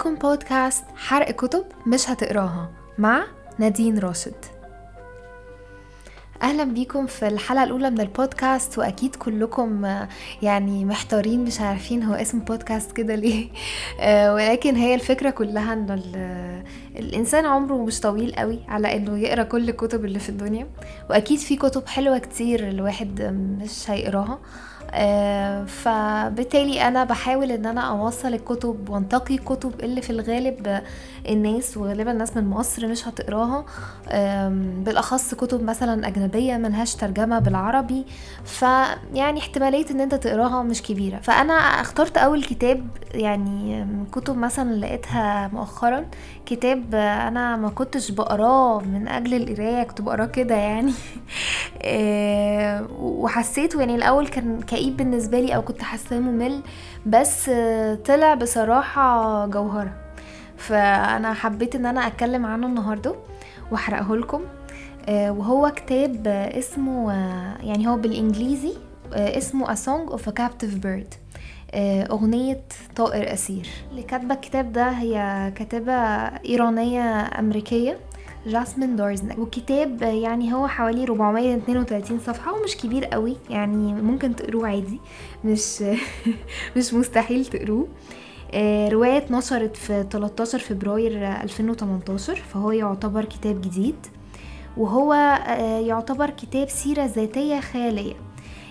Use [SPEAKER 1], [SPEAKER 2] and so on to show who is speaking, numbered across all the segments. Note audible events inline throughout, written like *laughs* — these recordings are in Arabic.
[SPEAKER 1] معاكم بودكاست حرق كتب مش هتقراها مع نادين راشد. أهلا بيكم في الحلقة الأولى من البودكاست وأكيد كلكم آه، يعني محتارين مش عارفين هو اسم بودكاست كده ليه. *laughs* آه، ولكن هي الفكرة كلها إن ال- الإنسان عمره مش طويل قوي على إنه يقرأ كل الكتب اللي في الدنيا. وأكيد في كتب حلوة كتير الواحد مش هيقراها. فبالتالي أنا بحاول إن أنا أوصل الكتب وأنتقي الكتب اللي في الغالب آه، الناس وغالبا الناس من مصر مش هتقراها بالأخص كتب مثلا أجنبية ملهاش ترجمة بالعربي. فيعني احتمالية إن أنت تقراها مش كبيرة. فأنا اخترت أول كتاب يعني كتب مثلا لقيتها مؤخرا كتاب أنا ما كنتش بقراه من أجل القراية كنت بقراه كده يعني. *laughs* آه، وحسيته يعني الأول كان كئيب بالنسبة لي أو كنت حاساه ممل بس طلع بصراحة جوهرة. فأنا حبيت إن أنا أتكلم عنه النهارده وأحرقه لكم. آه، وهو كتاب اسمه آه، يعني هو بالإنجليزي اسمه A Song of a Captive Bird. أغنية طائر أسير. اللي كاتبة الكتاب ده هي كاتبة إيرانية أمريكية جاسمين دورزنك والكتاب يعني هو حوالي 432 صفحة ومش كبير قوي يعني ممكن تقروه عادي. مش *laughs* مش مستحيل تقروه. آه، رواية اتنشرت في 13 فبراير 2018 فهو يعتبر كتاب جديد. وهو آه، يعتبر كتاب سيرة ذاتية خيالية.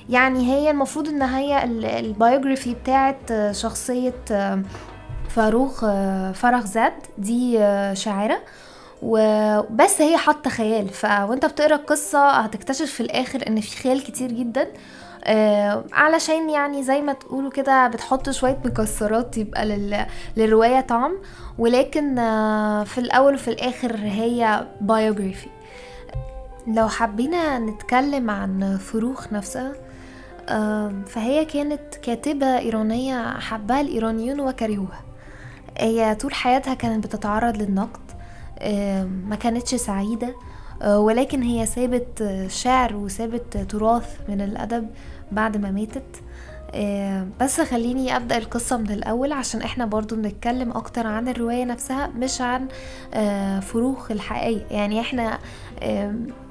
[SPEAKER 1] يعني هي المفروض إن هي ال- البيوجرافي بتاعت شخصية آه، فاروق آه، فرخ زاد دي آه، شاعرة. وبس هي حاطة خيال. ف وأنت بتقرأ القصة هتكتشف في الآخر إن في خيال كتير جدا. آه علشان يعني زي ما تقولوا كده بتحط شوية مكسرات يبقى لل... للرواية طعم. ولكن آه في الأول وفي الآخر هي بايوجرافي لو حبينا نتكلم عن فروخ نفسها فهي كانت كاتبة إيرانية حبها الإيرانيون وكرهوها. هي طول حياتها كانت بتتعرض للنقد ما كانتش سعيدة آه، ولكن هي سابت شعر وسابت تراث من الأدب بعد ما ماتت. بس خليني أبدأ القصة من الأول عشان إحنا برضو بنتكلم أكتر عن الرواية نفسها مش عن آه، فروخ الحقيقية. يعني إحنا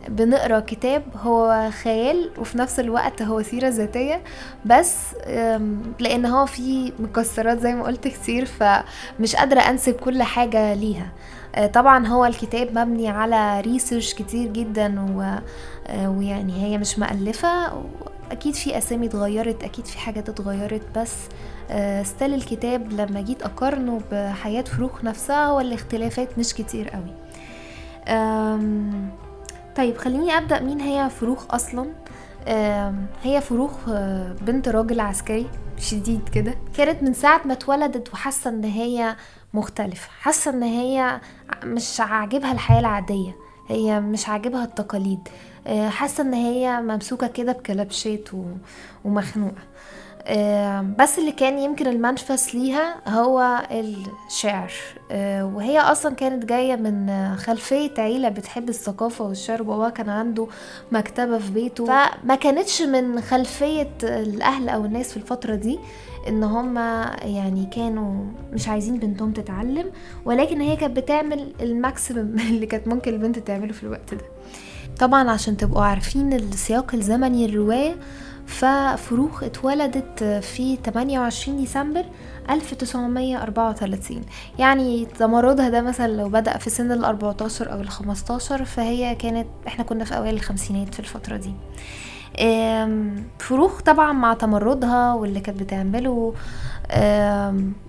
[SPEAKER 1] بنقرأ كتاب هو خيال وفي نفس الوقت هو سيرة ذاتية بس لأن هو فيه مكسرات زي ما قلت كتير فمش قادرة أنسب كل حاجة ليها. آه، طبعا هو الكتاب مبني على research كتير جدا و... آه، ويعني هي مش مألفة أكيد في أسامي اتغيرت أكيد في حاجات اتغيرت بس still الكتاب لما جيت أقارنه بحياة فروخ نفسها هو الاختلافات مش كتير قوي. طيب خليني أبدأ. مين هي فروخ أصلا؟ هي فروخ آه، بنت راجل عسكري شديد كده. كانت من ساعة ما اتولدت وحاسة إن هي مختلفة. حاسة إن هي مش عاجبها الحياة العادية. هي مش عاجبها التقاليد. آه، حاسة إن هي ممسوكة كده بكلبشات ومخنوقة. بس اللي كان يمكن المنفس ليها هو الشعر. آه، وهي أصلا كانت جاية من آه، خلفية عيلة بتحب الثقافة والشعر وبابا كان عنده مكتبة في بيته. فما كانتش من خلفية الأهل أو الناس في الفترة دي إن هم يعني كانوا مش عايزين بنتهم تتعلم ولكن هي كانت بتعمل الماكسيمم *laughs* اللي كانت ممكن البنت تعمله في الوقت ده. طبعا عشان تبقوا عارفين السياق الزمني للرواية ففروخ اتولدت في 28 ديسمبر 1934 يعني تمردها ده مثلا لو بدأ في سن ال 14 أو ال 15 فهي كانت إحنا كنا في أوائل الخمسينات في الفترة دي. فروخ طبعا مع تمردها واللي كانت بتعمله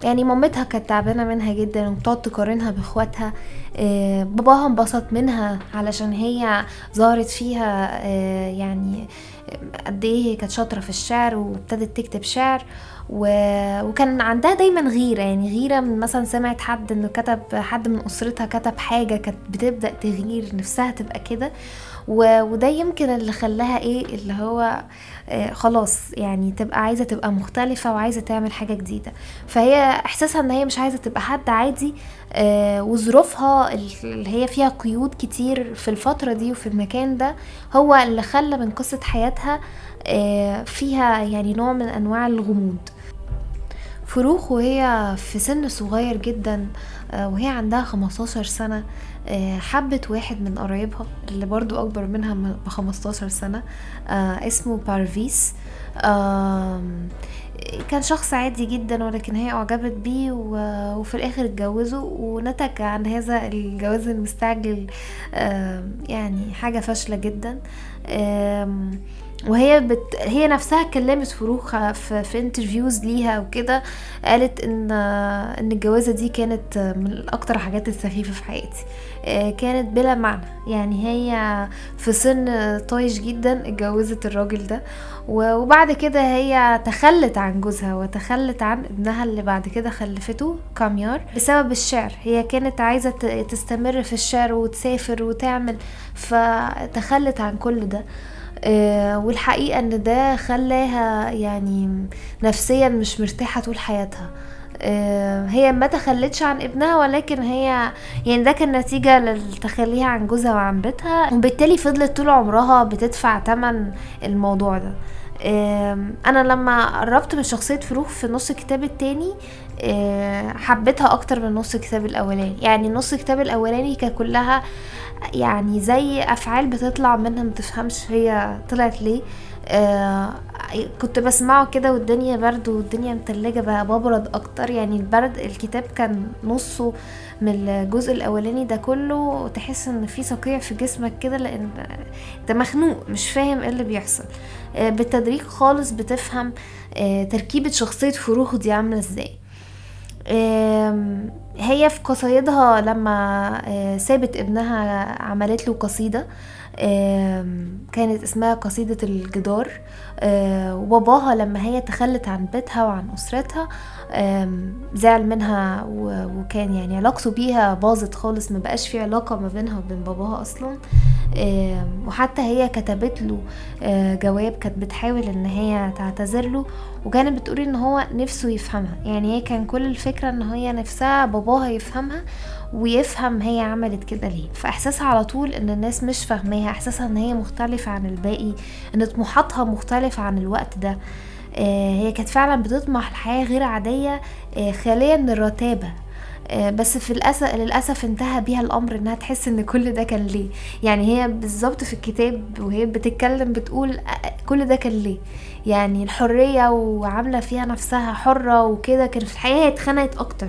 [SPEAKER 1] يعني مامتها كانت تعبانة منها جدا وبتقعد تقارنها بإخواتها. آه، باباها انبسط منها علشان هي ظهرت فيها آه، يعني قد إيه هي كانت شاطرة في الشعر وابتدت تكتب شعر و... وكان عندها دايما غيرة يعني غيرة من مثلا سمعت حد إنه كتب حد من أسرتها كتب حاجة كانت بتبدأ تغير نفسها تبقى كده. وده يمكن اللي خلاها إيه اللي هو آه خلاص يعني تبقى عايزة تبقى مختلفة وعايزة تعمل حاجة جديدة. فهي إحساسها إن هي مش عايزة تبقى حد عادي آه وظروفها اللي هي فيها قيود كتير في الفترة دي وفي المكان ده هو اللي خلى من قصة حياتها آه فيها يعني نوع من أنواع الغموض. فروخ وهي في سن صغير جدا وهي عندها 15 سنة حبت واحد من قرايبها اللي برضو أكبر منها ب 15 سنة آه، اسمه بارفيس. كان شخص عادي جدا ولكن هي أعجبت بيه وفي الآخر اتجوزوا ونتج عن هذا الجواز المستعجل يعني حاجة فاشلة جدا. وهي بت... هي نفسها اتكلمت فروخ في, في انترفيوز ليها وكده قالت ان إن الجوازة دي كانت من أكتر حاجات السخيفة في حياتي. آه، كانت بلا معنى. يعني هي في سن طايش جدا اتجوزت الراجل ده وبعد كده هي تخلت عن جوزها وتخلت عن ابنها اللي بعد كده خلفته كاميار بسبب الشعر. هي كانت عايزة تستمر في الشعر وتسافر وتعمل فتخلت عن كل ده. آه، والحقيقة إن ده خلاها يعني نفسيا مش مرتاحة طول حياتها. آه، هي ما تخلتش عن ابنها ولكن هي يعني ده كان نتيجة لتخليها عن جوزها وعن بيتها. وبالتالي فضلت طول عمرها بتدفع تمن الموضوع ده. أنا لما قربت من شخصية فروخ في نص الكتاب التاني آه، حبيتها أكتر من نص الكتاب الأولاني. يعني نص الكتاب الأولاني كان كلها يعني زي أفعال بتطلع منها متفهمش هي طلعت ليه. آه كنت بسمعه كده والدنيا برد والدنيا متلجة بقى ببرد أكتر. يعني البرد الكتاب كان نصه من الجزء الأولاني ده كله تحس إن في صقيع في جسمك كده لأن أنت مخنوق مش فاهم إيه اللي بيحصل. آه بالتدريج خالص بتفهم آه تركيبة شخصية فروخ دي عاملة إزاي. هي في قصايدها لما آه، سابت ابنها عملت له قصيدة كانت اسمها قصيدة الجدار آه، وباباها لما هي تخلت عن بيتها وعن أسرتها زعل منها وكان يعني علاقته بيها باظت خالص ما بقاش في علاقة ما بينها وبين باباها أصلا. وحتى هي كتبت له آه، جواب كانت بتحاول إن هي تعتذر له وكانت بتقول إن هو نفسه يفهمها. يعني هي كان كل الفكرة إن هي نفسها باباها يفهمها ويفهم هي عملت كده ليه. فإحساسها على طول إن الناس مش فاهماها إحساسها إن هي مختلفة عن الباقي إن طموحاتها مختلفة عن الوقت ده. هي كانت فعلا بتطمح لحياة غير عادية آه خالية من الرتابة آه بس في الأسف للأسف انتهى بيها الأمر إنها تحس إن كل ده كان ليه. يعني هي بالظبط في الكتاب وهي بتتكلم بتقول آه، كل ده كان ليه. يعني الحرية وعاملة فيها نفسها حرة وكده كان في الحقيقة اتخنقت أكتر.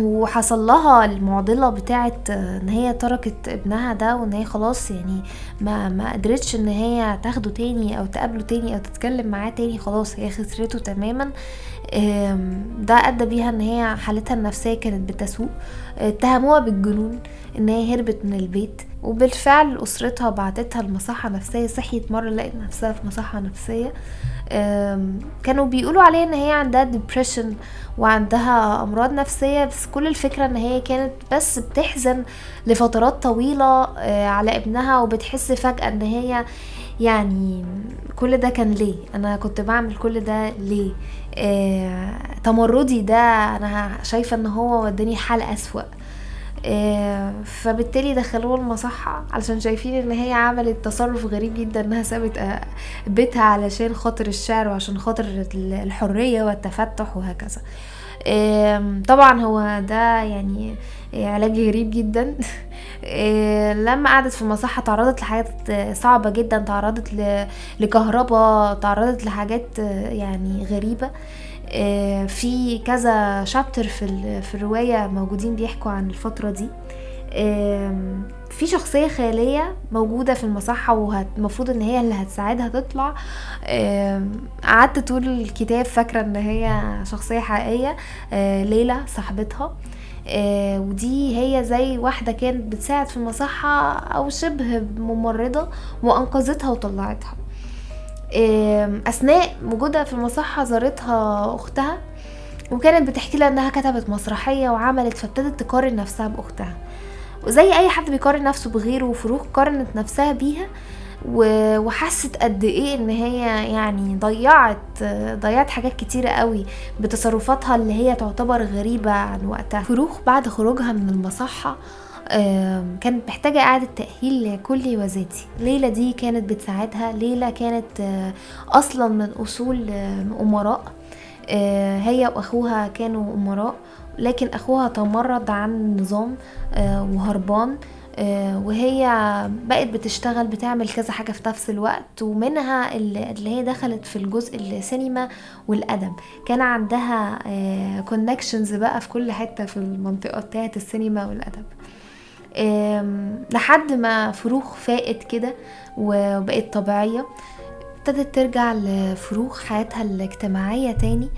[SPEAKER 1] وحصل لها المعضلة بتاعت إن هي تركت ابنها ده وإن هي خلاص يعني ما ما قدرتش إن هي تاخده تاني أو تقابله تاني أو تتكلم معاه تاني خلاص هي خسرته تماما. ده أدى بيها إن هي حالتها النفسية كانت بتسوء اتهموها بالجنون إن هي هربت من البيت. وبالفعل أسرتها بعتتها المصحه نفسية صحيت مرة لقيت نفسها في مصحة نفسية. كانوا بيقولوا عليها إن هي عندها ديبريشن وعندها أمراض نفسية بس كل الفكرة إن هي كانت بس بتحزن لفترات طويلة آه، على ابنها وبتحس فجأة إن هي يعني كل ده كان ليه؟ أنا كنت بعمل كل ده ليه؟ آه تمردي ده أنا شايفة إن هو وداني حال أسوأ. فبالتالي دخلوها المصحة علشان شايفين إن هي عملت تصرف غريب جدا إنها سابت آه، بيتها علشان خاطر الشعر وعشان خاطر الحرية والتفتح وهكذا. طبعا هو ده يعني علاج غريب جدا. *laughs* آه، لما قعدت في المصحة تعرضت لحاجات صعبة جدا تعرضت لكهرباء تعرضت لحاجات يعني غريبة. آه، في كذا شابتر في في الرواية موجودين بيحكوا عن الفترة دي. في شخصية خيالية موجودة في المصحة والمفروض إن هي اللي هتساعدها تطلع. قعدت طول الكتاب فاكرة إن هي شخصية حقيقية آه، ليلى صاحبتها. آه، ودي هي زي واحدة كانت بتساعد في المصحة أو شبه ممرضة وأنقذتها وطلعتها. أثناء وجودها في المصحة زارتها أختها وكانت بتحكي لها إنها كتبت مسرحية وعملت فابتدت تقارن نفسها بأختها. وزي أي حد بيقارن نفسه بغيره وفروخ قارنت نفسها بيها وحست قد إيه إن هي يعني ضيعت ضيعت حاجات كتيرة قوي بتصرفاتها اللي هي تعتبر غريبة عن وقتها. فروخ بعد خروجها من المصحة كانت محتاجة إعادة تأهيل كلي وذاتي ليلى دي كانت بتساعدها. ليلى كانت آه، أصلا من أصول أمراء. آه، هي وأخوها كانوا أمراء لكن أخوها تمرد عن النظام آه، وهربان. وهي بقت بتشتغل بتعمل كذا حاجة في نفس الوقت ومنها اللي هي دخلت في الجزء السينما والأدب. كان عندها كونكشنز بقى في كل حتة في المنطقة بتاعت السينما والأدب. لحد ما فروخ فاقت كده وبقت طبيعية. ابتدت ترجع لفروخ حياتها الاجتماعية تاني.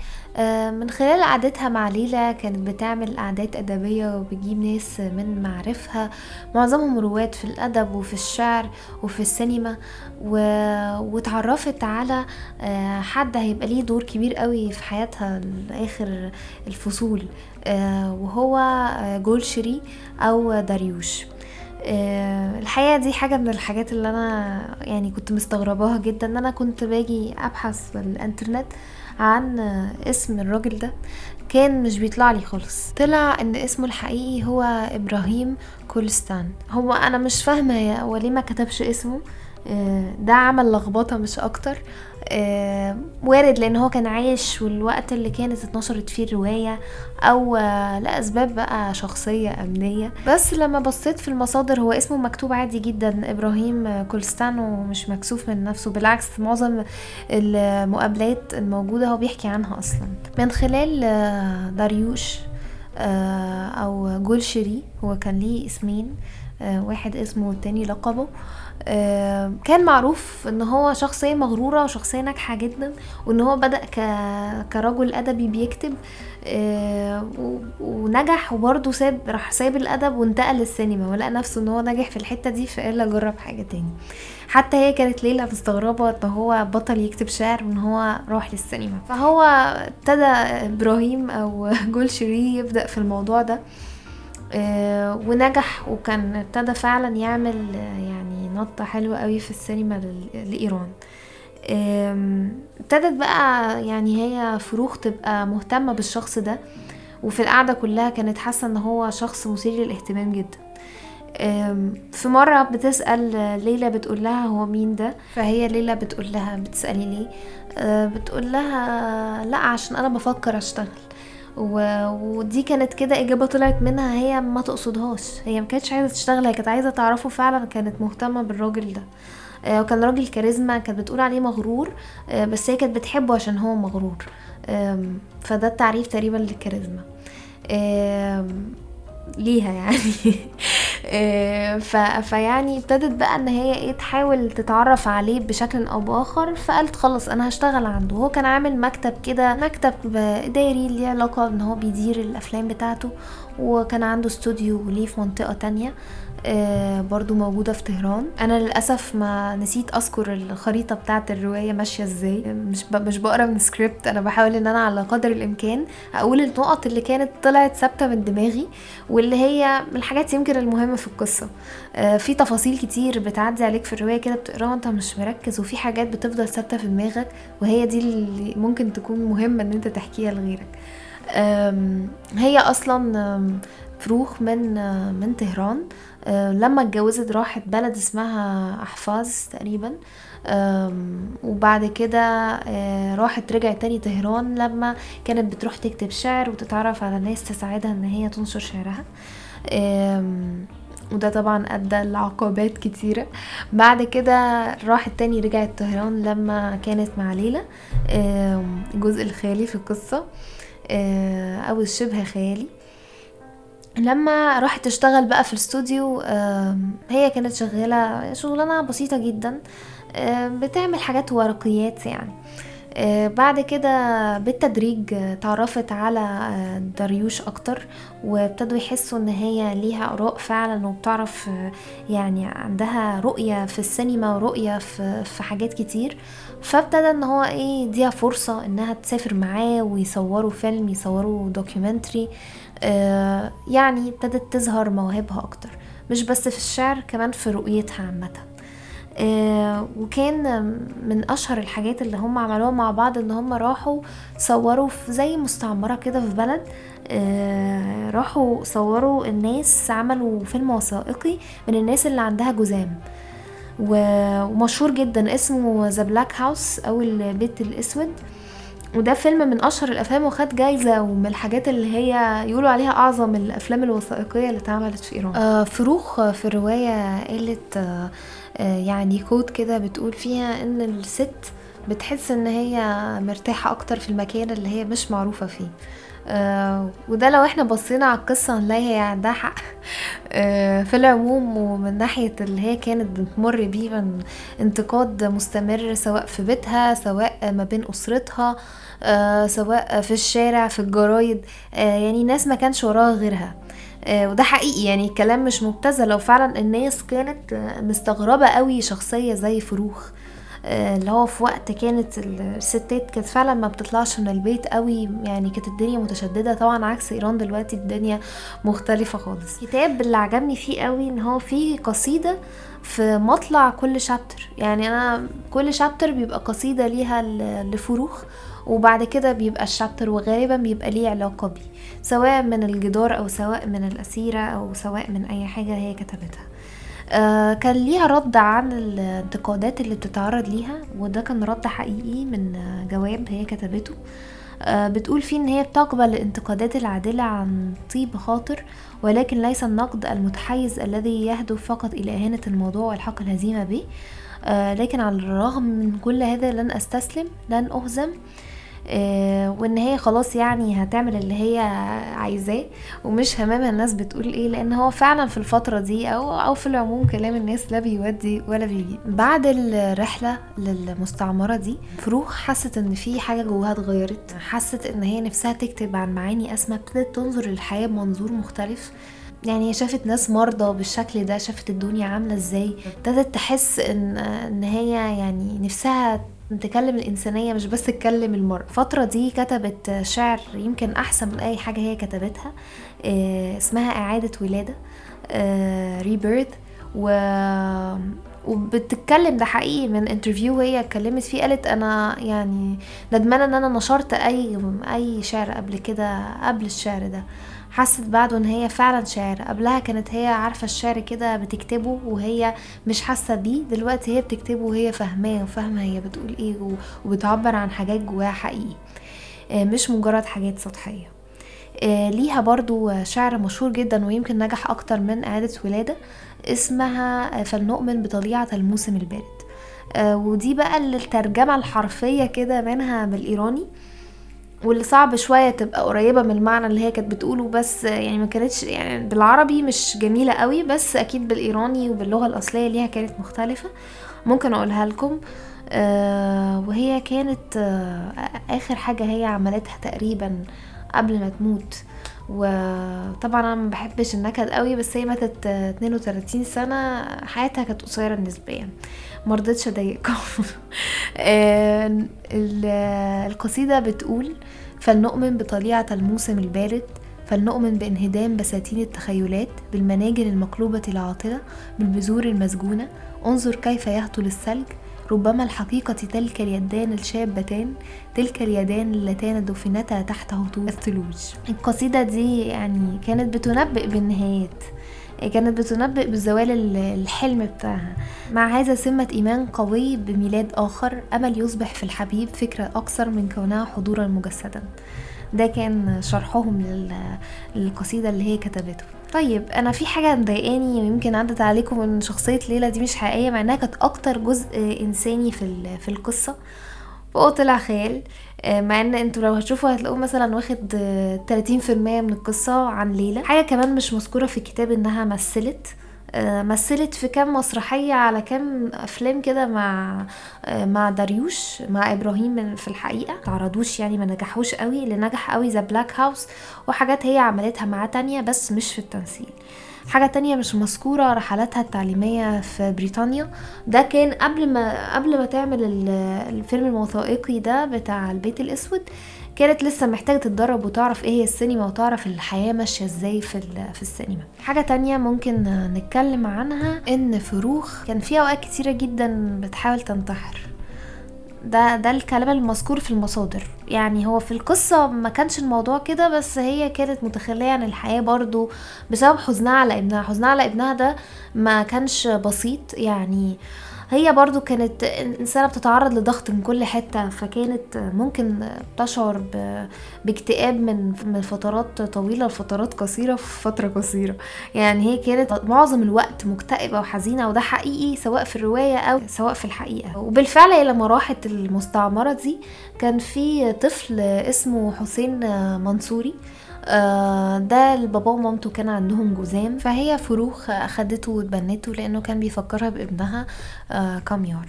[SPEAKER 1] من خلال قعدتها مع ليلى كانت بتعمل قعدات أدبية وبتجيب ناس من معرفها معظمهم رواد في الأدب وفي الشعر وفي السينما. و... واتعرفت على آه، حد هيبقى ليه دور كبير قوي في حياتها لآخر الفصول. وهو جولشري أو داريوش. الحقيقة دي حاجة من الحاجات اللي أنا يعني كنت مستغرباها جدا إن أنا كنت باجي أبحث في الإنترنت عن اسم الراجل ده كان مش بيطلع لي خالص. طلع إن اسمه الحقيقي هو إبراهيم كولستان. هو أنا مش فاهمة هو ليه ما كتبش اسمه؟ آه، ده عمل لخبطة مش أكتر. آه، وارد لأن هو كان عايش والوقت اللي كانت اتنشرت فيه الرواية أو آه، لاسباب بقى شخصية أمنية. بس لما بصيت في المصادر هو اسمه مكتوب عادي جدا إبراهيم كولستان ومش مكسوف من نفسه. بالعكس معظم المقابلات الموجودة هو بيحكي عنها أصلا. من خلال آه، داريوش أو جولشري هو كان ليه اسمين. واحد اسمه والتاني لقبه. كان معروف إن هو شخصية مغرورة وشخصية ناجحة جدا وإن هو بدأ. كرجل أدبي بيكتب ونجح وبرضه ساب راح ساب الأدب وانتقل للسينما ولقى نفسه إن هو نجح في الحتة دي فقال أجرب حاجة تاني. حتى هي كانت ليلى مستغربة إن هو بطل يكتب شعر وإن هو راح للسينما. فهو ابتدى إبراهيم أو *laughs* جول شيري يبدأ في الموضوع ده. آه، ونجح وكان ابتدى فعلا يعمل يعني نطة حلوة قوي في السينما لإيران. ابتدت بقى يعني هي فروخ تبقى مهتمة بالشخص ده وفي القعدة كلها كانت حاسة إن هو شخص مثير للاهتمام جدا. في مرة بتسأل ليلى بتقول لها هو مين ده؟ فهي ليلى بتقول لها بتسألي ليه؟ أه، بتقول لها لا عشان أنا بفكر أشتغل. و... ودي كانت كده إجابة طلعت منها هي ما تقصدهاش. هي ما كانتش عايزة تشتغل هي كانت عايزة تعرفه فعلا كانت مهتمة بالراجل ده. آه، وكان راجل كاريزما كانت بتقول عليه مغرور آه، بس هي كانت بتحبه عشان هو مغرور. فده التعريف تقريبا للكاريزما. ليها يعني. *laughs* فيعني ابتدت بقى ان هي إيه تحاول تتعرف عليه بشكل أو بآخر فقالت خلاص أنا هشتغل عنده. هو كان عامل مكتب كده مكتب اداري ليه علاقة ان هو بيدير الافلام بتاعته وكان عنده استوديو ليه في منطقة تانية. آه، برضو موجودة في طهران. أنا للأسف ما نسيت أذكر الخريطة بتاعة الرواية ماشية إزاي. مش مش بقرأ من سكريبت أنا بحاول إن أنا على قدر الإمكان أقول النقط اللي كانت طلعت ثابتة من دماغي واللي هي من الحاجات يمكن المهمة في القصة. آه، في تفاصيل كتير بتعدي عليك في الرواية كده بتقراها أنت مش مركز وفي حاجات بتفضل ثابتة في دماغك وهي دي اللي ممكن تكون مهمة إن أنت تحكيها لغيرك. هي أصلا فروخ من من طهران. آه، لما اتجوزت راحت بلد اسمها أحفاظ تقريبا. وبعد كده آه، راحت رجعت تاني طهران لما كانت بتروح تكتب شعر وتتعرف على ناس تساعدها إن هي تنشر شعرها. وده طبعا أدى لعقبات كتيرة. بعد كده راحت تاني رجعت طهران لما كانت مع ليلى. الجزء الخيالي في القصة. آه، أو الشبه خيالي. لما راحت تشتغل بقى في الاستوديو هي كانت شغالة شغلانة بسيطة جدا بتعمل حاجات ورقيات يعني. آه، بعد كده بالتدريج تعرفت على آه، داريوش أكتر وابتدوا يحسوا إن هي ليها آراء فعلا وبتعرف آه، يعني عندها رؤية في السينما ورؤية في, حاجات كتير. فابتدى إن هو إيه ديها فرصة إنها تسافر معاه ويصوروا فيلم يصوروا دوكيومنتري. يعني ابتدت تظهر مواهبها أكتر مش بس في الشعر كمان في رؤيتها عامة. آه وكان من أشهر الحاجات اللي هم عملوها مع بعض إن هم راحوا صوروا في زي مستعمرة كده في بلد. آه راحوا صوروا الناس عملوا فيلم وثائقي من الناس اللي عندها جزام ومشهور جدا اسمه The Black House أو البيت الأسود. وده فيلم من أشهر الأفلام وخد جايزة ومن الحاجات اللي هي يقولوا عليها أعظم الأفلام الوثائقية اللي اتعملت في إيران. آه فروخ في الرواية قالت آه آه يعني quote كده بتقول فيها إن الست بتحس إن هي مرتاحة أكتر في المكان اللي هي مش معروفة فيه. آه وده لو إحنا بصينا على القصة هنلاقي هي عندها حق. آه في العموم ومن ناحية اللي هي كانت بتمر بيه من انتقاد مستمر سواء في بيتها سواء ما بين أسرتها آه سواء في الشارع في الجرايد آه يعني ناس ما كانش وراها غيرها. آه وده حقيقي يعني الكلام مش مبتذل. لو فعلا الناس كانت مستغربة قوي شخصية زي فروخ اللي هو في وقت كانت الستات كانت فعلا ما بتطلعش من البيت قوي يعني كانت الدنيا متشددة. طبعا عكس إيران دلوقتي الدنيا مختلفة خالص. الكتاب اللي عجبني فيه قوي إن هو فيه قصيدة في مطلع كل شابتر. يعني أنا كل شابتر بيبقى قصيدة ليها لفروخ وبعد كده بيبقى الشابتر وغالبا بيبقى ليه علاقة بيه سواء من الجدار أو سواء من الأسيرة أو سواء من أي حاجة هي كتبتها. آه كان ليها رد عن الانتقادات اللي بتتعرض ليها وده كان رد حقيقي من جواب هي كتبته. آه بتقول فيه إن هي بتقبل الانتقادات العادلة عن طيب خاطر ولكن ليس النقد المتحيز الذي يهدف فقط إلى إهانة الموضوع والحق الهزيمة به. آه لكن على الرغم من كل هذا لن أستسلم لن أهزم. آه وإن هي خلاص يعني هتعمل اللي هي عايزاه ومش همامها الناس بتقول إيه لأن هو فعلا في الفترة دي أو أو في العموم كلام الناس لا بيودي ولا بيجي. بعد الرحلة للمستعمرة دي فروخ حست إن في حاجة جواها اتغيرت حست إن هي نفسها تكتب عن معاني اسمى ابتدت تنظر للحياة بمنظور مختلف. يعني شافت ناس مرضى بالشكل ده شافت الدنيا عاملة إزاي ابتدت تحس إن إن هي يعني نفسها تكلم الإنسانية مش بس تكلم المرأة الفترة دي كتبت شعر يمكن أحسن من أي حاجة هي كتبتها آه، اسمها إعادة ولادة Rebirth آه، وبتتكلم ده حقيقي من interview هي اتكلمت فيه قالت أنا يعني ندمانة إن أنا نشرت أي أي شعر قبل كده قبل الشعر ده. حست بعده إن هي فعلا شعر قبلها كانت هي عارفة الشعر كده بتكتبه وهي مش حاسة بيه دلوقتي هي بتكتبه وهي فاهماه وفاهمة هي بتقول إيه وبتعبر عن حاجات جواها حقيقي. آه، مش مجرد حاجات سطحية. آه، ليها برضو شعر مشهور جدا ويمكن نجح أكتر من إعادة ولادة. اسمها فلنؤمن بطليعة الموسم البارد. آه، ودي بقى الترجمة الحرفية كده منها بالايراني واللي صعب شوية تبقى قريبة من المعنى اللي هي كانت بتقوله بس يعني ما كانتش يعني بالعربي مش جميلة قوي بس أكيد بالإيراني وباللغة الأصلية ليها كانت مختلفة. ممكن أقولها لكم. آه وهي كانت آه آخر حاجة هي عملتها تقريبا قبل ما تموت. وطبعا أنا ما بحبش النكد قوي بس هي ماتت 32 سنة حياتها كانت قصيرة نسبيا. مرضتش أضايقكم. *laughs* آه، القصيدة بتقول فلنؤمن بطليعة الموسم البارد فلنؤمن بانهدام بساتين التخيلات بالمناجل المقلوبة العاطلة بالبذور المسجونة انظر كيف يهطل الثلج ربما الحقيقة تلك اليدان الشابتان تلك اليدان اللتان دفنتا تحت هطول الثلوج. القصيدة دي يعني كانت بتنبئ بالنهايات كانت بتنبئ بزوال الحلم بتاعها. مع هذا سمة إيمان قوي بميلاد آخر أمل يصبح في الحبيب فكرة أكثر من كونها حضورا مجسدا. ده كان شرحهم للقصيدة اللي هي كتبته. طيب أنا في حاجة مضايقاني يمكن عدت عليكم إن شخصية ليلى دي مش حقيقية مع إنها كانت أكتر جزء إنساني في في القصة. فهو طلع خيال آه، مع إن أنتوا لو هتشوفوا هتلاقوه مثلا واخد 30% من القصة عن ليلى. حاجة كمان مش مذكورة في الكتاب إنها مثلت. آه، مثلت في كام مسرحية على كام أفلام كده مع آه، مع داريوش مع إبراهيم في الحقيقة. تعرضوش يعني ما نجحوش قوي اللي نجح قوي ذا بلاك هاوس وحاجات هي عملتها مع تانية بس مش في التمثيل. حاجة تانية مش مذكورة رحلاتها التعليمية في بريطانيا. ده كان قبل ما قبل ما تعمل الفيلم الوثائقي ده بتاع البيت الأسود. كانت لسه محتاجة تتدرب وتعرف إيه هي السينما وتعرف الحياة ماشية إزاي في, في السينما. حاجة تانية ممكن نتكلم عنها إن فروخ كان في أوقات كتيرة جدا بتحاول تنتحر. ده ده الكلام المذكور في المصادر. يعني هو في القصة ما كانش الموضوع كده بس هي كانت متخلية عن الحياة برضو بسبب حزنها على ابنها. حزنها على ابنها ده ما كانش بسيط. يعني هي برضو كانت إنسانة بتتعرض لضغط من كل حتة فكانت ممكن تشعر باكتئاب من من فترات طويلة لفترات قصيرة في فترة قصيرة. يعني هي كانت معظم الوقت مكتئبة وحزينة وده حقيقي سواء في الرواية أو سواء في الحقيقة. وبالفعل هي لما راحت المستعمرة دي كان في طفل اسمه حسين منصوري. ده البابا ومامته كان عندهم جزام فهي فروخ أخدته واتبنته لأنه كان بيفكرها بابنها آه، كاميار.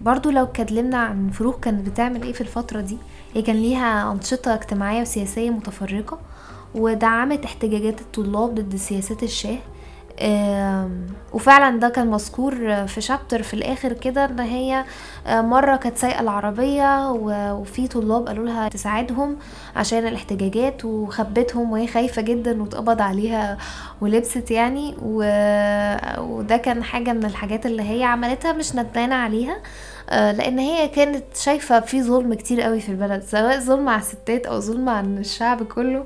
[SPEAKER 1] برضو لو اتكلمنا عن فروخ كانت بتعمل إيه في الفترة دي هي كان ليها أنشطة اجتماعية وسياسية متفرقة ودعمت احتجاجات الطلاب ضد سياسات الشاه وفعلا ده كان مذكور في شابتر في الآخر كده إن هي آه، مرة كانت سايقة العربية وفي طلاب قالوا لها تساعدهم عشان الاحتجاجات وخبتهم وهي خايفة جدا واتقبض عليها ولبست يعني وده كان حاجة من الحاجات اللي هي عملتها مش ندمانه عليها. لأن هي كانت شايفة في ظلم كتير قوي في البلد سواء ظلم على الستات أو ظلم عن الشعب كله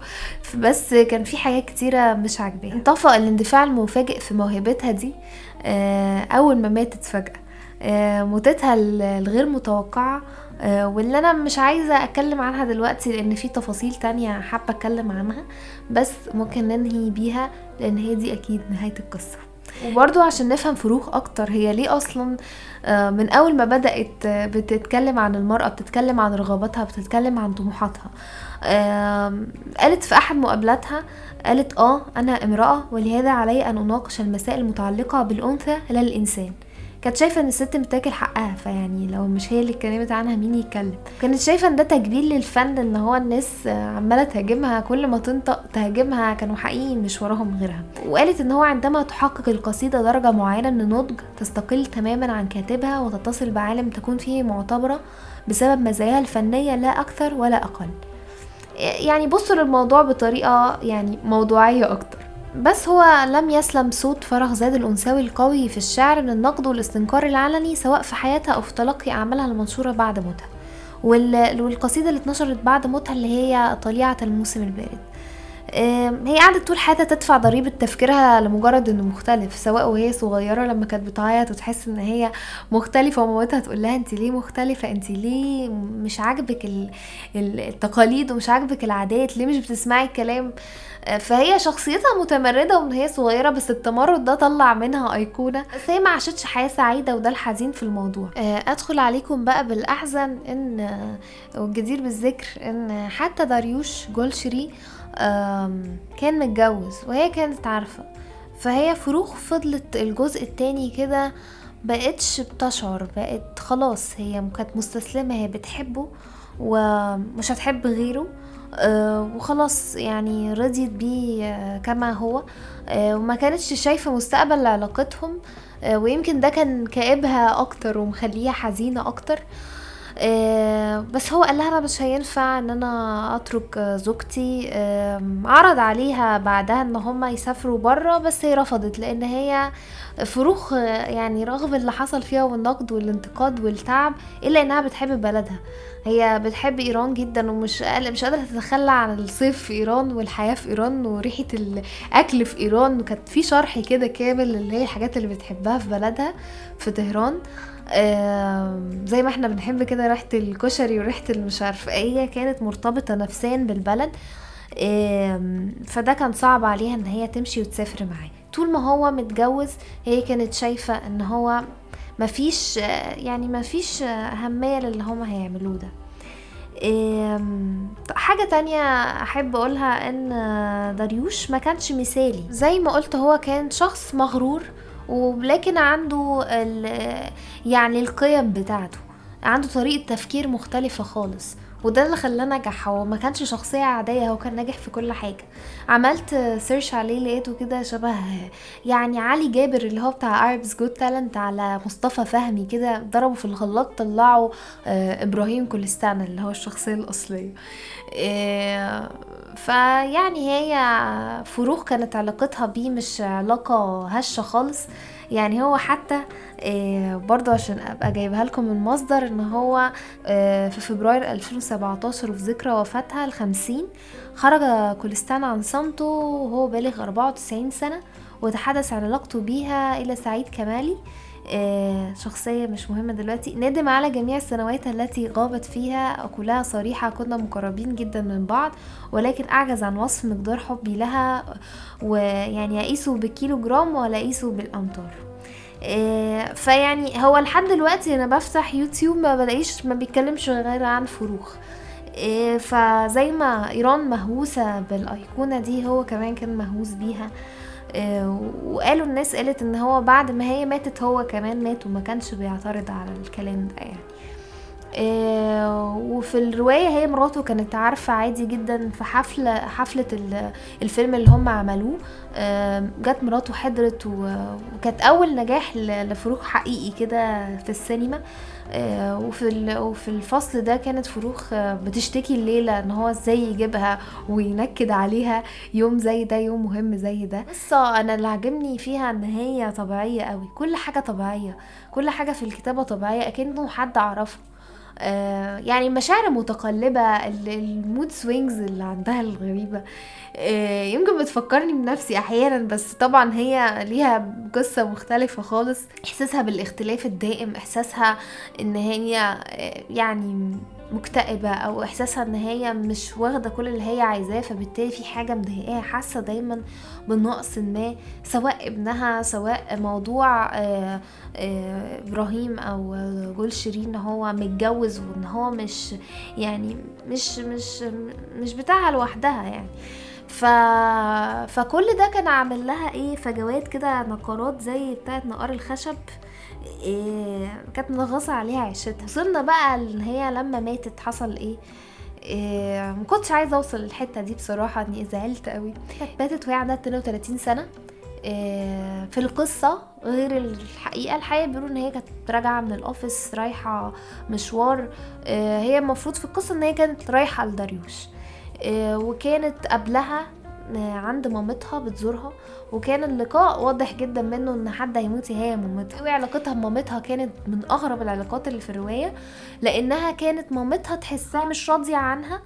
[SPEAKER 1] بس كان في حاجات كتيرة مش عاجباها. انطفأ الاندفاع المفاجئ في موهبتها دي آه، أول ما ماتت فجأة. آه، موتتها الغير متوقعة واللي أنا مش عايزة أتكلم عنها دلوقتي لأن في تفاصيل تانية حابة أتكلم عنها بس ممكن ننهي بيها لأن هي دي أكيد نهاية القصة. وبرضو عشان نفهم فروخ أكتر هي ليه أصلا آه، من أول ما بدأت بتتكلم عن المرأة بتتكلم عن رغباتها بتتكلم عن طموحاتها. قالت في أحد مقابلاتها قالت آه أنا امرأة ولهذا علي أن أناقش المسائل المتعلقة بالأنثى لا الانسان كانت شايفة إن الست بتاكل حقها فيعني لو مش هي اللي اتكلمت عنها مين يتكلم؟ كانت شايفة إن ده تجميل للفن إن هو الناس عمالة تهاجمها كل ما تنطق تهاجمها كانوا حقيقي مش وراهم غيرها. وقالت إن هو عندما تحقق القصيدة درجة معينة من النضج تستقل تماما عن كاتبها وتتصل بعالم تكون فيه معتبرة بسبب مزاياها الفنية لا أكثر ولا أقل. يعني بصوا للموضوع بطريقة يعني موضوعية أكتر. بس هو لم يسلم صوت فرغ زاد الأنثوي القوي في الشعر من النقد والاستنكار العلني سواء في حياتها أو في تلقي أعمالها المنشورة بعد موتها. والقصيدة اللي اتنشرت بعد موتها اللي هي طليعة الموسم البارد. هي قعدت طول حياتها تدفع ضريبة تفكيرها لمجرد إنه مختلف سواء وهي صغيرة لما كانت بتعيط وتحس إن هي مختلفة ومامتها تقول لها انت ليه مختلفة؟ انت ليه مش عاجبك التقاليد ومش عاجبك العادات؟ ليه مش بتسمعي الكلام؟ فهي شخصيتها متمردة ومن هي صغيرة بس التمرد ده طلع منها أيقونة. بس هي ما عاشتش حياة سعيدة وده الحزين في الموضوع. آه، أدخل عليكم بقى بالأحزن إن والجدير بالذكر إن حتى داريوش جولشري كان متجوز وهي كانت عارفة. فهي فروخ فضلت الجزء التاني كده بقتش بتشعر بقت خلاص هي كانت مستسلمة هي بتحبه ومش هتحب غيره. آه، وخلاص يعني رضيت بيه آه، كما هو. آه، وما كانتش شايفة مستقبل لعلاقتهم ويمكن ده كان كئبها أكتر ومخليها حزينة أكتر. بس هو قال لها أنا مش هينفع إن أنا أترك زوجتي. عرض عليها بعدها إن هما يسافروا بره بس هي رفضت لأن هي فروخ يعني رغم اللي حصل فيها والنقد والانتقاد والتعب إلا إنها بتحب بلدها. هي بتحب إيران جدا ومش مش قادرة تتخلى عن الصيف في إيران والحياة في إيران وريحة الأكل في إيران. وكانت في شرح كده كامل اللي هي الحاجات اللي بتحبها في بلدها في طهران زي ما إحنا بنحب كده ريحة الكشري وريحة المش عارفة إيه كانت مرتبطة نفسيا بالبلد. فده كان صعب عليها إن هي تمشي وتسافر معاه طول ما هو متجوز هي كانت شايفة إن هو مفيش يعني مفيش أهمية للي هما هيعملوه ده. حاجة تانية أحب أقولها إن داريوش ما كانش مثالي. زي ما قلت هو كان شخص مغرور ولكن عنده يعني القيم بتاعته عنده طريقة تفكير مختلفة خالص. وده اللي خلاه نجح. هو ما كانش شخصية عادية هو كان ناجح في كل حاجة. عملت search عليه لقيته كده شبه يعني علي جابر اللي هو بتاع Arabs Got Talent على مصطفى فهمي كده ضربوا في الخلاط طلعوا آه، إبراهيم كولستان اللي هو الشخصية الأصلية. آه، فيعني هي فروخ كانت علاقتها بيه مش علاقة هشة خالص. يعني هو حتى آه، برضه عشان أبقى جايبها لكم من مصدر إن هو آه، في فبراير 2017 وفي ذكرى وفاتها الخمسين خرج كولستان عن صمته وهو بالغ 94 سنة وتحدث عن علاقته بيها إلى سعيد كمالي. شخصية مش مهمة دلوقتي. ندم على جميع السنوات التي غابت فيها كلها صريحة كنا مقربين جدا من بعض ولكن أعجز عن وصف مقدار حبي لها ويعني أقيسه بالكيلو جرام ولا أقيسه بالأمتار. آه، فيعني هو لحد دلوقتي أنا بفتح يوتيوب ما بلاقيش ما بيتكلمش غير عن فروخ. آه، فزي ما إيران مهووسة بالأيقونة دي هو كمان كان مهووس بيها. آه، وقالوا الناس قالت إن هو بعد ما هي ماتت هو كمان مات وما كانش بيعترض على الكلام ده يعني. آه، وفي الرواية هي مراته كانت عارفة عادي جدا في حفلة حفلة الفيلم اللي هم عملوه. آه، جت مراته حضرت وكانت أول نجاح لفروخ حقيقي كده في السينما. آه، وفي وفي الفصل ده كانت فروخ بتشتكي الليلة إن هو إزاي يجيبها وينكد عليها يوم زي ده يوم مهم زي ده. قصة أنا اللي عجبني فيها إن هي طبيعية قوي كل حاجة طبيعية كل حاجة في الكتابة طبيعية أكنه حد اعرفه آه، يعني مشاعر متقلبة ال mood swings اللي عندها الغريبة. آه، يمكن بتفكرني بنفسي أحيانا بس طبعا هي ليها قصة مختلفة خالص. إحساسها بالإختلاف الدائم إحساسها إن هي آه، يعني مكتئبة أو إحساسها إن هي مش واخدة كل اللي هي عايزاه فبالتالي في حاجة مضايقاها حاسة دايما بنقص ما سواء ابنها سواء موضوع آه، آه، إبراهيم أو جول شيرين هو متجوز وإن هو مش يعني مش مش مش بتاعها لوحدها يعني. ف... فكل ده كان عامل لها إيه؟ فجوات كده نقرات زي بتاعت نقار الخشب. إيه كانت منغصة عليها عيشتها. وصلنا بقى إن هي لما ماتت حصل إيه؟ إيه ما كنتش عايزة أوصل للحتة دي بصراحة إني زعلت قوي. ماتت وهي عندها 32 سنة. إيه في القصة غير الحقيقة الحقيقة بيقولوا إن هي كانت راجعة من الأوفيس رايحة مشوار. إيه هي المفروض في القصة إن هي كانت رايحة لداريوش. إيه وكانت قبلها عند مامتها بتزورها وكان اللقاء واضح جدا منه إن حد هيموت هي مامتها. وعلاقتها بمامتها كانت من أغرب العلاقات اللي في الرواية لأنها كانت مامتها تحسها مش راضية عنها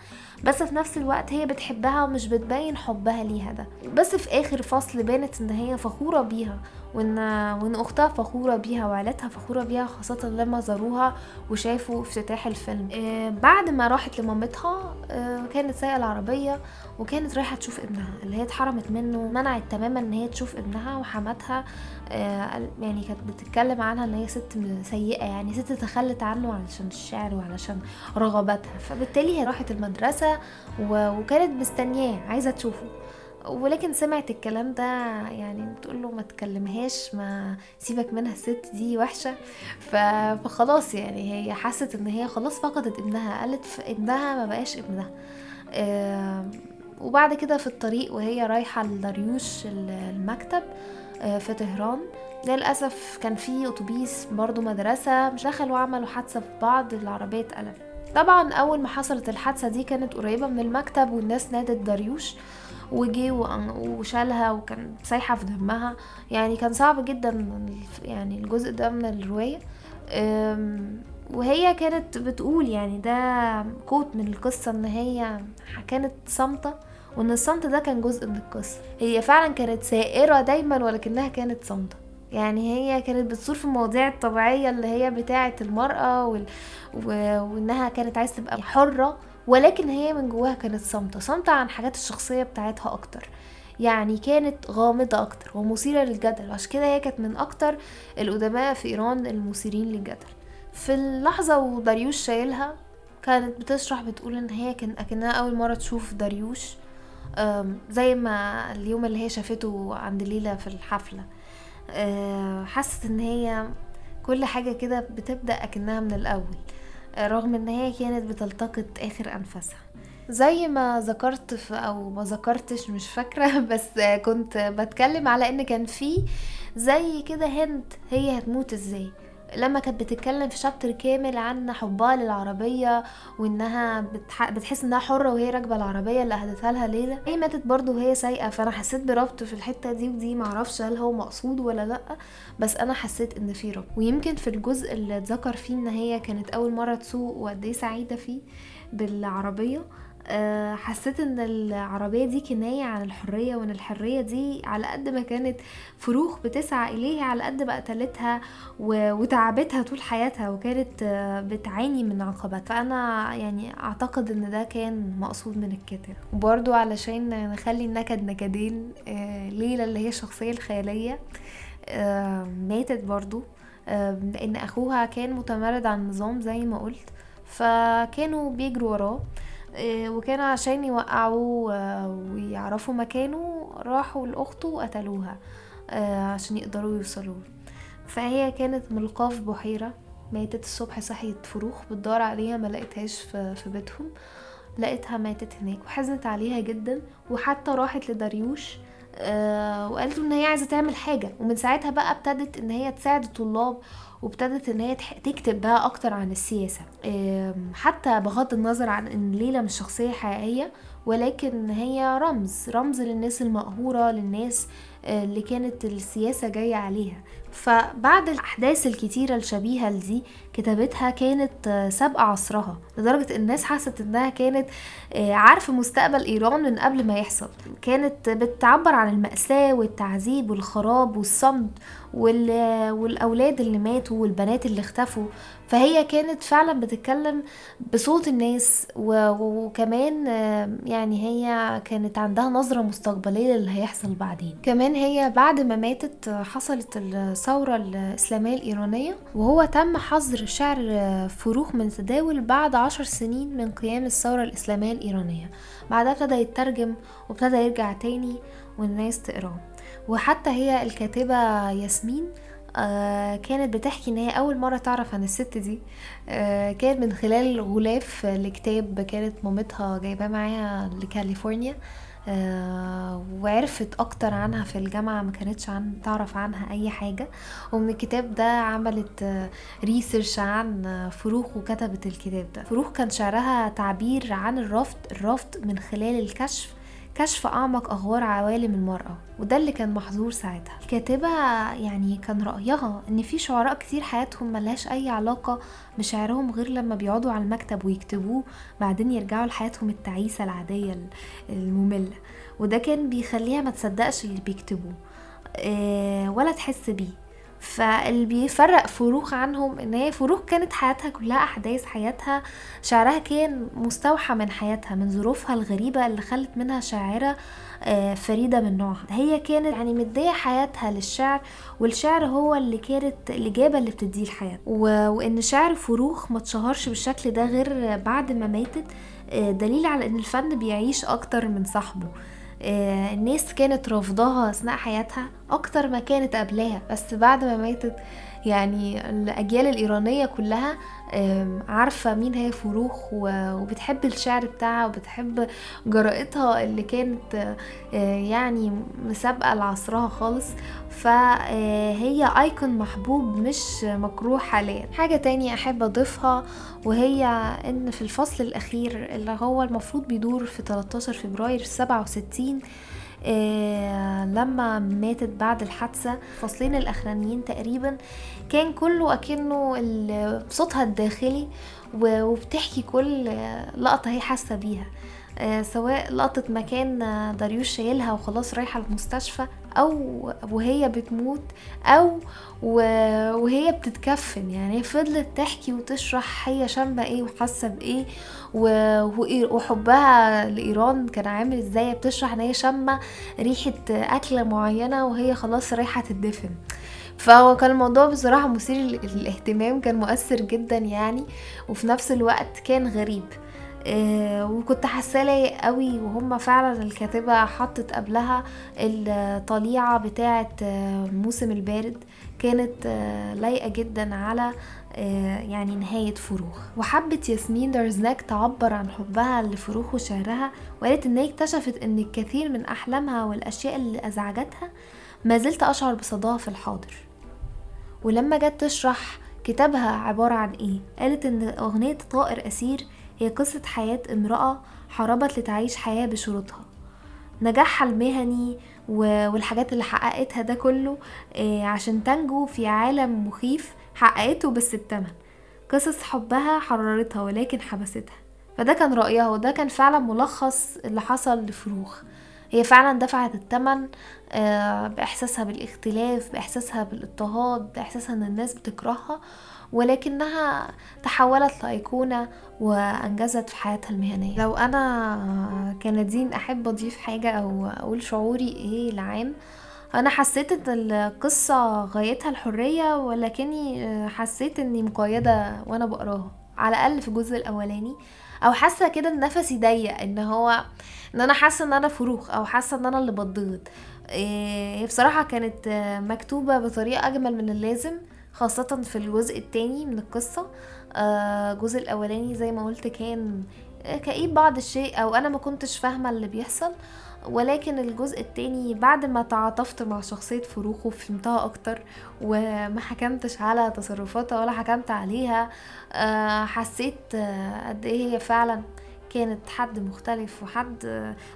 [SPEAKER 1] بس في نفس الوقت هي بتحبها ومش بتبين حبها ليها ده. بس في آخر فصل بانت إن هي فخورة بيها وإن وإن أختها فخورة بيها وعيلتها فخورة بيها خاصة لما زاروها وشافوا افتتاح الفيلم. آه بعد ما راحت لمامتها آه كانت سايقة العربية وكانت رايحة تشوف ابنها اللي هي اتحرمت منه منعت تماما إن هي تشوف ابنها وحماتها. آه يعني كانت بتتكلم عنها إن هي ست سيئة يعني ست تخلت عنه علشان الشعر وعلشان رغباتها. فبالتالي هي راحت المدرسة وكانت مستنياه عايزة تشوفه. ولكن سمعت الكلام ده يعني بتقول له ما تكلمهاش ما سيبك منها الست دي وحشة. فخلاص يعني هي حست إن هي خلاص فقدت ابنها قالت ابنها ما بقاش ابنها. آه وبعد كده في الطريق وهي رايحة لداريوش المكتب آه في طهران. للأسف كان في أتوبيس برضو مدرسة دخلوا وعملوا حادثة في بعض العربية اتقلبت. طبعا أول ما حصلت الحادثة دي كانت قريبة من المكتب والناس نادت داريوش وجي وشالها وكان سايحة في دمها. يعني كان صعب جدا يعني الجزء ده من الرواية. وهي كانت بتقول يعني ده كوت من القصة إن هي كانت صامتة. وإن الصمت ده كان جزء من القصة. هي فعلا كانت سائرة دايما ولكنها كانت صامتة يعني هي كانت بتصور في المواضيع الطبيعية اللي هي بتاعة المرأة وال... و... وإنها كانت عايزة تبقى حرة ولكن هي من جواها كانت صامتة صامتة عن حاجات الشخصية بتاعتها أكتر. يعني كانت غامضة أكتر ومثيرة للجدل. عشان كده هي كانت من أكتر الأدباء في إيران المثيرين للجدل. في اللحظة وداريوش شايلها كانت بتشرح بتقول إن هي كان أكنها أول مرة تشوف داريوش. زي ما اليوم اللي هي شافته عند ليلى في الحفلة. حست إن هي كل حاجة كده بتبدأ أكنها من الأول رغم إن هي كانت بتلتقط آخر أنفاسها. زي ما ذكرت أو ما ذكرتش مش فاكرة *laughs* بس كنت بتكلم على إن كان في زي كده هند هي هتموت إزاي. لما كانت بتتكلم في شابتر كامل عن حبها للعربية وإنها بتح... بتحس إنها حرة وهي راكبة العربية اللي اهدتها لها ليلى هي ماتت برضه وهي سايقة فأنا حسيت بربط في الحتة دي ودي معرفش هل هو مقصود ولا لأ بس أنا حسيت إن في ربط. ويمكن في الجزء اللي اتذكر فيه إن هي كانت أول مرة تسوق وقد إيه سعيدة فيه بالعربية حسيت إن العربية دي كناية عن الحرية وإن الحرية دي على قد ما كانت فروخ بتسعى اليه على قد ما قتلتها وتعبتها طول حياتها وكانت آه، بتعاني من عقبات. فأنا يعني أعتقد إن ده كان مقصود من الكاتب. وبرضو علشان نخلي النكد نكدين آه، ليلى اللي هي الشخصية الخيالية ماتت برضو لأن أخوها كان متمرد على النظام زي ما قلت فكانوا بيجروا وراه. آه، وكانوا عشان يوقعوه آه، ويعرفوا مكانه راحوا لأخته وقتلوها آه، عشان يقدروا يوصلوا فهي كانت ملقاه في بحيرة ماتت الصبح صحيت فروخ بتدور عليها ما لقيتهاش في بيتهم. لقيتها ماتت هناك وحزنت عليها جدا وحتى راحت لداريوش وقالت إن هي عايزة تعمل حاجة. ومن ساعتها بقى ابتدت إن هي تساعد الطلاب وابتدت إن هي تكتب بقى أكتر عن السياسة. حتى بغض النظر عن إن ليلى مش شخصية حقيقية ولكن هي رمز رمز للناس المقهورة للناس آه، اللي كانت السياسة جاية عليها. فبعد الأحداث الكتيرة الشبيهة لدي كتابتها كانت سابقة عصرها لدرجة الناس حست إنها كانت آه، عارفة مستقبل إيران من قبل ما يحصل. كانت بتعبر عن المأساة والتعذيب والخراب والصمت والأولاد اللي ماتوا والبنات اللي اختفوا. فهي كانت فعلا بتتكلم بصوت الناس وكمان يعني هي كانت عندها نظرة مستقبلية للي هيحصل بعدين. كمان هي بعد ما ماتت حصلت الثورة الإسلامية الإيرانية وهو تم حظر شعر فروخ من تداول بعد عشر سنين من قيام الثورة الإسلامية الإيرانية. بعدها ابتدى يترجم وابتدى يرجع تاني والناس تقراه. وحتى هي الكاتبة ياسمين آه كانت بتحكي إن هي أول مرة تعرف عن الست دي. آه كانت من خلال غلاف لكتاب كانت مامتها جايباه معاها لكاليفورنيا آه وعرفت أكتر عنها في الجامعة ما كانتش عن تعرف عنها أي حاجة. ومن الكتاب ده عملت ريسيرش عن فروخ وكتبت الكتاب ده. فروخ كان شعرها تعبير عن الرفض الرفض من خلال الكشف كشف أعمق أغوار عوالم المرأة وده اللي كان محظور ساعتها. الكاتبة يعني كان رأيها إن في شعراء كتير حياتهم ملهاش أي علاقة بشعرهم غير لما بيقعدوا على المكتب ويكتبوه بعدين يرجعوا لحياتهم التعيسة العادية المملة. وده كان بيخليها ما تصدقش اللي بيكتبوه. آه، ولا تحس بيه. فاللي بيفرق فروخ عنهم إن هي فروخ كانت حياتها كلها أحداث حياتها شعرها كان مستوحى من حياتها من ظروفها الغريبة اللي خلت منها شاعرة آه، فريدة من نوعها. هي كانت يعني مدية حياتها للشعر والشعر هو اللي كانت الإجابة اللي بتديه الحياة. وإن شعر فروخ ما تشهرش بالشكل ده غير بعد ما ماتت آه، دليل على إن الفن بيعيش أكتر من صاحبه. الناس كانت رافضاها أثناء حياتها أكتر ما كانت قبلها بس بعد ما ماتت يعني الأجيال الإيرانية كلها عارفة مين هي فروخ وبتحب الشعر بتاعها وبتحب جرأتها اللي كانت آه، يعني مسابقة لعصرها خالص. فهي ايكون محبوب مش مكروه حاليا. حاجة تانية أحب أضيفها وهي إن في الفصل الأخير اللي هو المفروض بيدور في 13 فبراير 67 آه لما ماتت بعد الحادثة فصلين الأخرانيين تقريبا. كان كله أكنه صوتها الداخلي وبتحكي كل لقطة هي حاسة بيها. آه سواء لقطة مكان داريوش شايلها وخلاص رايحة المستشفى أو وهي بتموت أو وهي بتتكفن. يعني فضلت تحكي وتشرح هي شامة إيه وحاسة بإيه وحبها لإيران كان عامل إزاي. بتشرح إن هي شامة ريحة أكلة معينة وهي خلاص رايحة تدفن. فهو كان الموضوع بصراحة مثير للاهتمام كان مؤثر جدا يعني وفي نفس الوقت كان غريب. آه، وكنت حاساه قوي وهم فعلا الكاتبة حطت قبلها الطليعة بتاعه الموسم البارد. كانت آه، لايقة جدا على آه، يعني نهاية فروخ. وحبت ياسمين درزناك تعبر عن حبها لفروخ وشعرها وقالت هي اكتشفت إن الكثير من أحلامها والأشياء اللي أزعجتها ما زلت أشعر بصداها في الحاضر. ولما جت تشرح كتابها عبارة عن إيه قالت إن أغنية طائر أسير هي قصة حياة امرأة حاربت لتعيش حياة بشروطها. نجاحها المهني والحاجات اللي حققتها ده كله آه، عشان تنجو في عالم مخيف حققته بس بتمن قصص حبها حررتها ولكن حبستها. فده كان رأيها وده كان فعلا ملخص اللي حصل لفروخ. هي فعلا دفعت الثمن آه، بإحساسها بالإختلاف بإحساسها بالإضطهاد بإحساسها إن الناس بتكرهها. ولكنها تحولت لأيقونة وأنجزت في حياتها المهنية. لو أنا كنادين أحب أضيف حاجة أو أقول شعوري إيه العام أنا حسيت إن القصة غايتها الحرية ولكني حسيت إني مقيدة وأنا بقراها. على الأقل في الجزء الأولاني أو حاسة كده إن نفسي ضيق إن هو إن أنا حاسة إن أنا فروخ أو حاسة إن أنا اللي بتضغط إيه بصراحة كانت مكتوبة بطريقة أجمل من اللازم. خاصة في الجزء التاني من القصة. آه، الجزء الأولاني زي ما قلت كان كئيب بعض الشيء أو أنا ما كنتش فاهمة اللي بيحصل. ولكن الجزء التاني بعد ما تعاطفت مع شخصية فروخ وفهمتها أكتر وما حكمتش على تصرفاتها ولا حكمت عليها آه، حسيت آه، قد إيه هي فعلا كانت حد مختلف وحد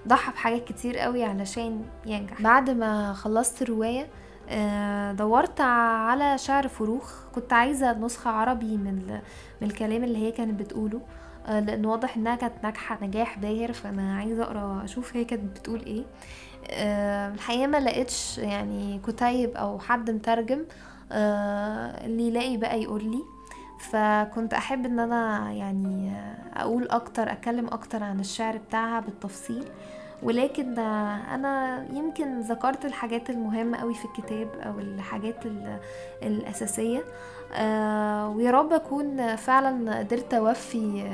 [SPEAKER 1] ضحى بحاجات كتير قوي علشان ينجح. بعد ما خلصت الرواية آه، دورت على شعر فروخ. كنت عايزة نسخة عربي من الكلام اللي هي كانت بتقوله آه، لأن واضح إنها كانت ناجحة نجاح باهر فأنا عايزة أقرأ أشوف هي كانت بتقول إيه. آه، الحقيقة ما لقيتش يعني كتيب أو حد مترجم اللي يلاقي بقى يقول لي. فكنت أحب إن أنا يعني أقول أكتر أتكلم أكتر عن الشعر بتاعها بالتفصيل. ولكن أنا يمكن ذكرت الحاجات المهمة قوي في الكتاب أو الحاجات الأساسية. آه ويا رب أكون فعلا قدرت أوفي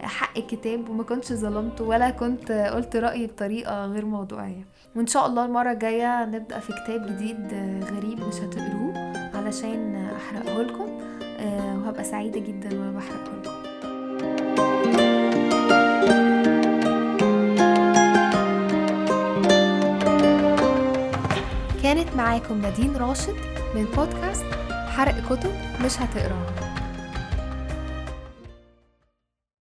[SPEAKER 1] حق الكتاب وما كنتش ظلمته ولا كنت قلت رأيي بطريقة غير موضوعية. وإن شاء الله المرة الجاية نبدأ في كتاب جديد غريب مش هتقروه علشان أحرقه لكم. آه وهبقى سعيدة جدا وأنا بحرقه لكم. كانت معاكم نادين راشد من بودكاست حرق كتب مش هتقراها